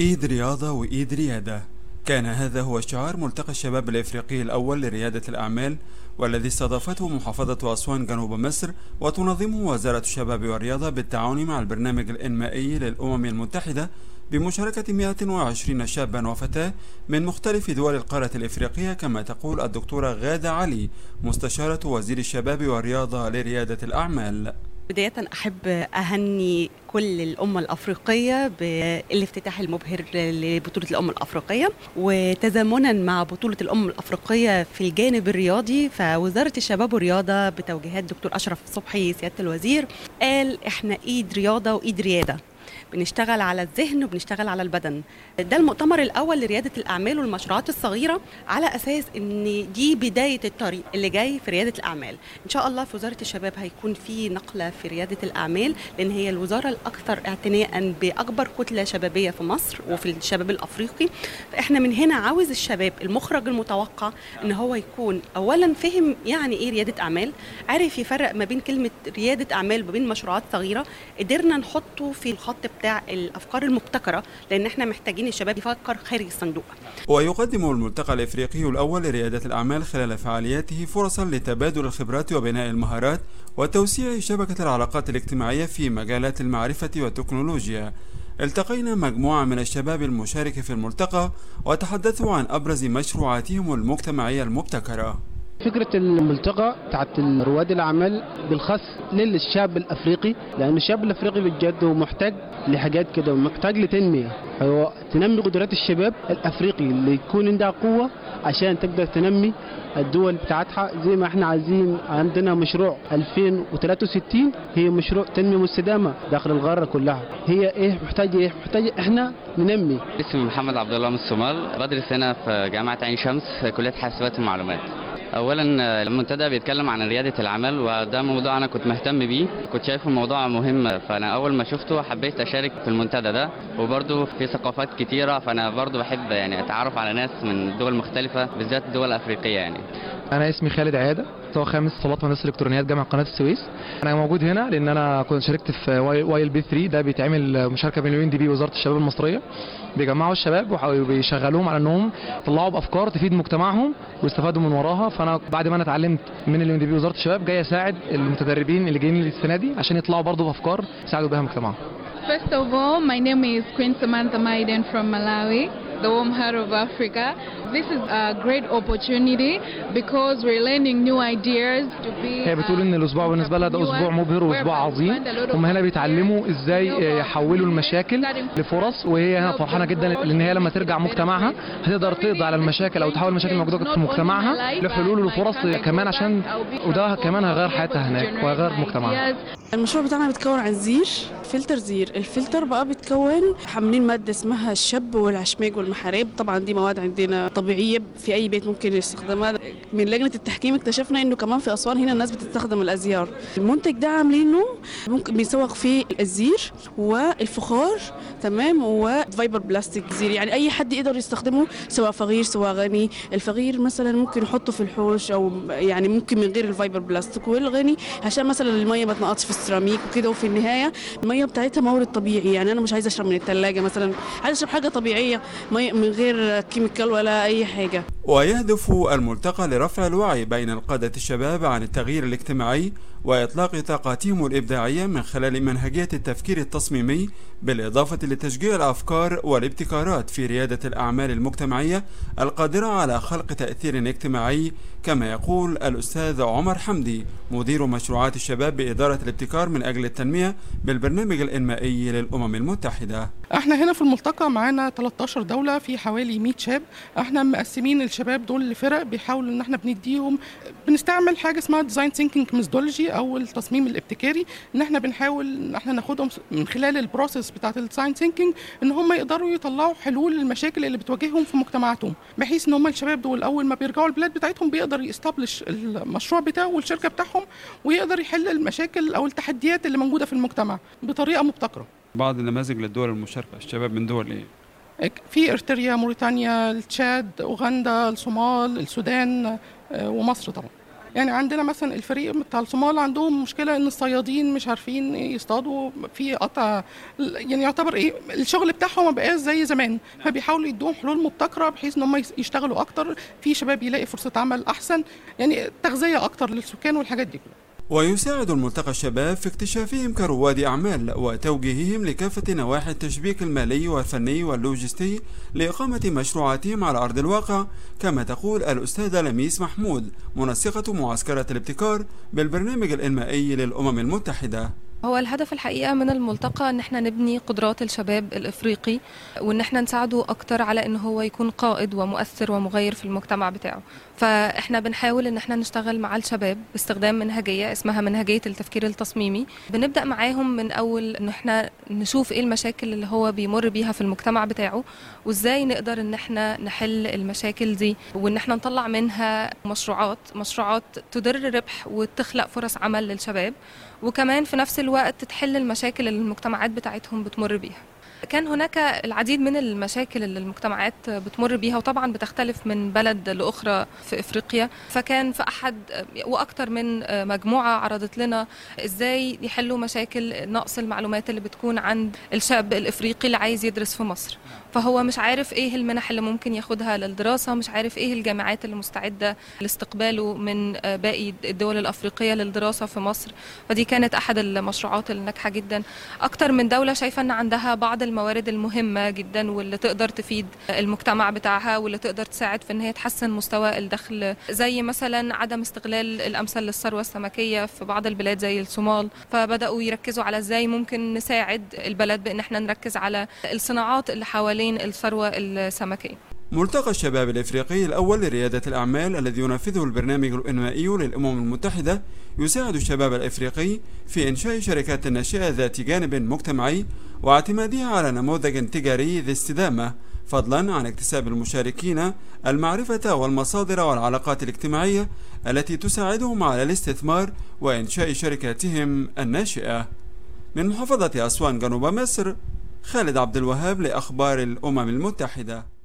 إيد رياضة وإيد ريادة. كان هذا هو شعار ملتقى الشباب الإفريقي الأول لريادة الأعمال والذي استضافته محافظة أسوان جنوب مصر وتنظمه وزارة الشباب والرياضة بالتعاون مع البرنامج الإنمائي للأمم المتحدة بمشاركة 120 شابا وفتاة من مختلف دول القارة الإفريقية كما تقول الدكتورة غادة علي مستشارة وزير الشباب والرياضة لريادة الأعمال. بداية أحب أهني كل الأمة الأفريقية بالافتتاح المبهر لبطولة الأمم الأفريقية وتزامنا مع بطولة الأمم الأفريقية في الجانب الرياضي فوزارة الشباب والرياضة بتوجيهات دكتور أشرف صبحي سيادة الوزير قال إحنا إيد رياضة وإيد ريادة. بنشتغل على الذهن وبنشتغل على البدن. ده المؤتمر الأول لريادة الأعمال والمشروعات الصغيرة على أساس إن دي بداية الطريق اللي جاي في ريادة الأعمال. إن شاء الله في وزارة الشباب هيكون في نقلة في ريادة الأعمال لأن هي الوزارة الأكثر اعتناء بأكبر كتلة شبابية في مصر وفي الشباب الأفريقي. فإحنا من هنا عاوز الشباب المخرج المتوقع إن هو يكون اولا فهم يعني إيه ريادة أعمال عارف يفرق ما بين كلمة ريادة أعمال وما بين مشروعات صغيرة. قدرنا نحطه في الخط بتاع الأفكار المبتكرة لأن إحنا محتاجين الشباب يفكر خارج الصندوق. ويقدم الملتقى الإفريقي الأول لريادة الأعمال خلال فعالياته فرصا لتبادل الخبرات وبناء المهارات وتوسيع شبكة العلاقات الاجتماعية في مجالات المعرفة والتكنولوجيا. التقينا مجموعة من الشباب المشارك في الملتقى وتحدثوا عن أبرز مشروعاتهم المجتمعية المبتكرة. فكرة الملتقى بتاعت رواد الأعمال بالخاص للشاب الأفريقي لأن الشاب الأفريقي بجد هو محتاج لحاجات كده ومحتاج لتنمية. هو تنمي قدرات الشباب الأفريقي اللي يكون عندها قوة عشان تقدر تنمي الدول بتاعتها. زي ما إحنا عايزين عندنا مشروع 2063 هي مشروع تنمية مستدامة داخل القارة كلها. هي إيه محتاجة إيه محتاجة إحنا ننمي. اسمي محمد عبد الله من الصومال بدرس هنا في جامعة عين شمس كلية حاسبات ومعلومات. اولا المنتدى بيتكلم عن ريادة الاعمال وده موضوع أنا كنت مهتم بيه. كنت شايفه موضوع مهم فأنا أول ما شفته حبيت أشارك في المنتدى ده. وبرده في ثقافات كتيرة فأنا برده بحب يعني أتعرف على ناس من دول مختلفة بالذات الدول الافريقيه يعني. أنا اسمي خالد عياده مستوى خامس اتصالات مهندس الالكترونيات جامعة قناة السويس. أنا موجود هنا لأن أنا كنت شاركت في YLP 3 ده بيتعمل مشاركة بين ال UNDP وزاره الشباب المصرية. بيجمعوا الشباب وبيشغلوهم على إنهم يطلعوا بأفكار تفيد مجتمعهم ويستفادوا من وراها. فأنا بعد ما أنا اتعلمت من ال UNDP وزاره الشباب جاي أساعد المتدربين اللي جايين السنة دي عشان يطلعوا برضه بأفكار يساعدوا بها مجتمعهم. First of all, my name is Queen Samantha Maiden from Malawi, the warm heart of Africa. This is a great opportunity because we're learning new ideas to be هي بتقول إن الأسبوع بالنسبة لها ده أسبوع مبهر وأسبوع عظيم. هم هنا بيتعلموا إزاي يحولوا المشاكل لفرص وهي هنا فرحانة جدا لأن هي لما ترجع مجتمعها هتقدر تقضي على المشاكل أو تحول المشاكل الموجوده في مجتمعها لحلول وفرص كمان عشان وده كمان هيغير حياتها هناك وهيغير مجتمعها. المشروع بتاعنا بيتكون عن زير فلتر زير. الفلتر بقى بيتكون حاملين مادة اسمها الشب والعشماج والمحاريب. طبعا دي مواد عندنا طبيعية في أي بيت ممكن يستخدمها. من لجنة التحكيم اكتشفنا إنه كمان في أسوان هنا الناس بتستخدم الأزيار. المنتج ده عاملينه ممكن بيسوق فيه الزير والفخار تمام وفايبر بلاستيك زير. يعني أي حد يقدر يستخدمه سواء فقير سواء غني. الفقير مثلا ممكن يحطه في الحوش أو يعني ممكن من غير الفايبر بلاستيك والغني عشان مثلا المية ما تنقطش في السيراميك وكده. وفي النهاية المية بتاعتها مورد طبيعي. يعني أنا مش عايزة أشرب من الثلاجه مثلا. عايزة أشرب حاجة طبيعية مية من غير كيميكال ولا أي حاجة. ويهدف الملتقى لرفع الوعي بين القادة الشباب عن التغيير الاجتماعي وإطلاق طاقاتهم الإبداعية من خلال منهجية التفكير التصميمي بالإضافة لتشجيع الأفكار والابتكارات في ريادة الأعمال المجتمعية القادرة على خلق تأثير اجتماعي كما يقول الأستاذ عمر حمدي مدير مشروعات الشباب بإدارة الابتكار من أجل التنمية بالبرنامج الإنمائي للأمم المتحدة. إحنا هنا في الملتقى معانا 13 دولة في حوالي 100 شاب. إحنا مقسمين الشباب دول لفرق بيحاولوا إن إحنا بنديهم بنستعمل حاجة اسمها design thinking methodology أو التصميم الابتكاري إن إحنا بنحاول إن إحنا ناخدهم من خلال ال process بتاعة ال design thinking إن هم يقدروا يطلعوا حلول للمشاكل اللي بتواجههم في مجتمعاتهم بحيث إن هم الشباب دول أول ما بيرجعوا البلاد بتاعتهم بيقدر ي establish المشروع بتاعه والشركة بتاعهم ويقدر يحل المشاكل أو التحديات اللي موجودة في المجتمع بطريقة مبتكرة بعض النماذج للدول المشاركة الشباب من دول إيه؟ في ارتريا موريتانيا التشاد أوغندا الصومال السودان ومصر طبعا يعني عندنا مثلا الفريق بتاع الصومال عندهم مشكلة إن الصيادين مش عارفين يصطادوا في قطع يعني يعتبر إيه الشغل بتاعهم ما بقاش زي زمان. فبيحاولوا يدوهم حلول مبتكرة بحيث إن هم يشتغلوا أكتر في شباب يلاقي فرصة عمل أحسن يعني تغذية أكتر للسكان والحاجات دي كلها. ويساعد الملتقى الشباب في اكتشافهم كرواد أعمال وتوجيههم لكافة نواحي التشبيك المالي والفني واللوجستي لإقامة مشروعاتهم على أرض الواقع كما تقول الأستاذة لميس محمود منسقة معسكرة الابتكار بالبرنامج الإنمائي للأمم المتحدة. هو الهدف الحقيقة من الملتقى إن إحنا نبني قدرات الشباب الإفريقي وإن إحنا نساعده أكتر على إن هو يكون قائد ومؤثر ومغير في المجتمع بتاعه. فإحنا بنحاول إن إحنا نشتغل مع الشباب باستخدام منهجية اسمها منهجية التفكير التصميمي. بنبدأ معاهم من أول إن إحنا نشوف إيه المشاكل اللي هو بيمر بيها في المجتمع بتاعه وإزاي نقدر إن إحنا نحل المشاكل دي وإن إحنا نطلع منها مشروعات مشروعات تدر ربح وتخلق فرص عمل للشباب. وكمان في نفس الوقت تحل المشاكل اللي المجتمعات بتاعتهم بتمر بيها. كان هناك العديد من المشاكل اللي المجتمعات بتمر بيها وطبعا بتختلف من بلد لأخرى في إفريقيا. فكان في أحد وأكثر من مجموعة عرضت لنا إزاي يحلوا مشاكل نقص المعلومات اللي بتكون عند الشاب الإفريقي اللي عايز يدرس في مصر. فهو مش عارف إيه المنح اللي ممكن ياخدها للدراسة مش عارف إيه الجامعات اللي مستعده لاستقباله من باقي الدول الأفريقية للدراسة في مصر. فدي كانت أحد المشروعات الناجحة جدا. أكتر من دولة شايفة إن عندها بعض الموارد المهمة جدا واللي تقدر تفيد المجتمع بتاعها واللي تقدر تساعد في إن هي تحسن مستوى الدخل زي مثلا عدم استغلال الامثل للثروة السمكية في بعض البلاد زي الصومال. فبدأوا يركزوا على إزاي ممكن نساعد البلد بإن إحنا نركز على الصناعات اللي حوالين الثروة السمكية. ملتقى الشباب الإفريقي الأول لريادة الأعمال الذي ينفذه البرنامج الإنمائي للأمم المتحدة يساعد الشباب الإفريقي في إنشاء شركات ناشئة ذات جانب مجتمعي واعتمادها على نموذج تجاري ذي استدامة فضلا عن اكتساب المشاركين المعرفة والمصادر والعلاقات الاجتماعية التي تساعدهم على الاستثمار وإنشاء شركاتهم الناشئة. من محافظة أسوان جنوب مصر خالد عبد الوهاب لأخبار الأمم المتحدة.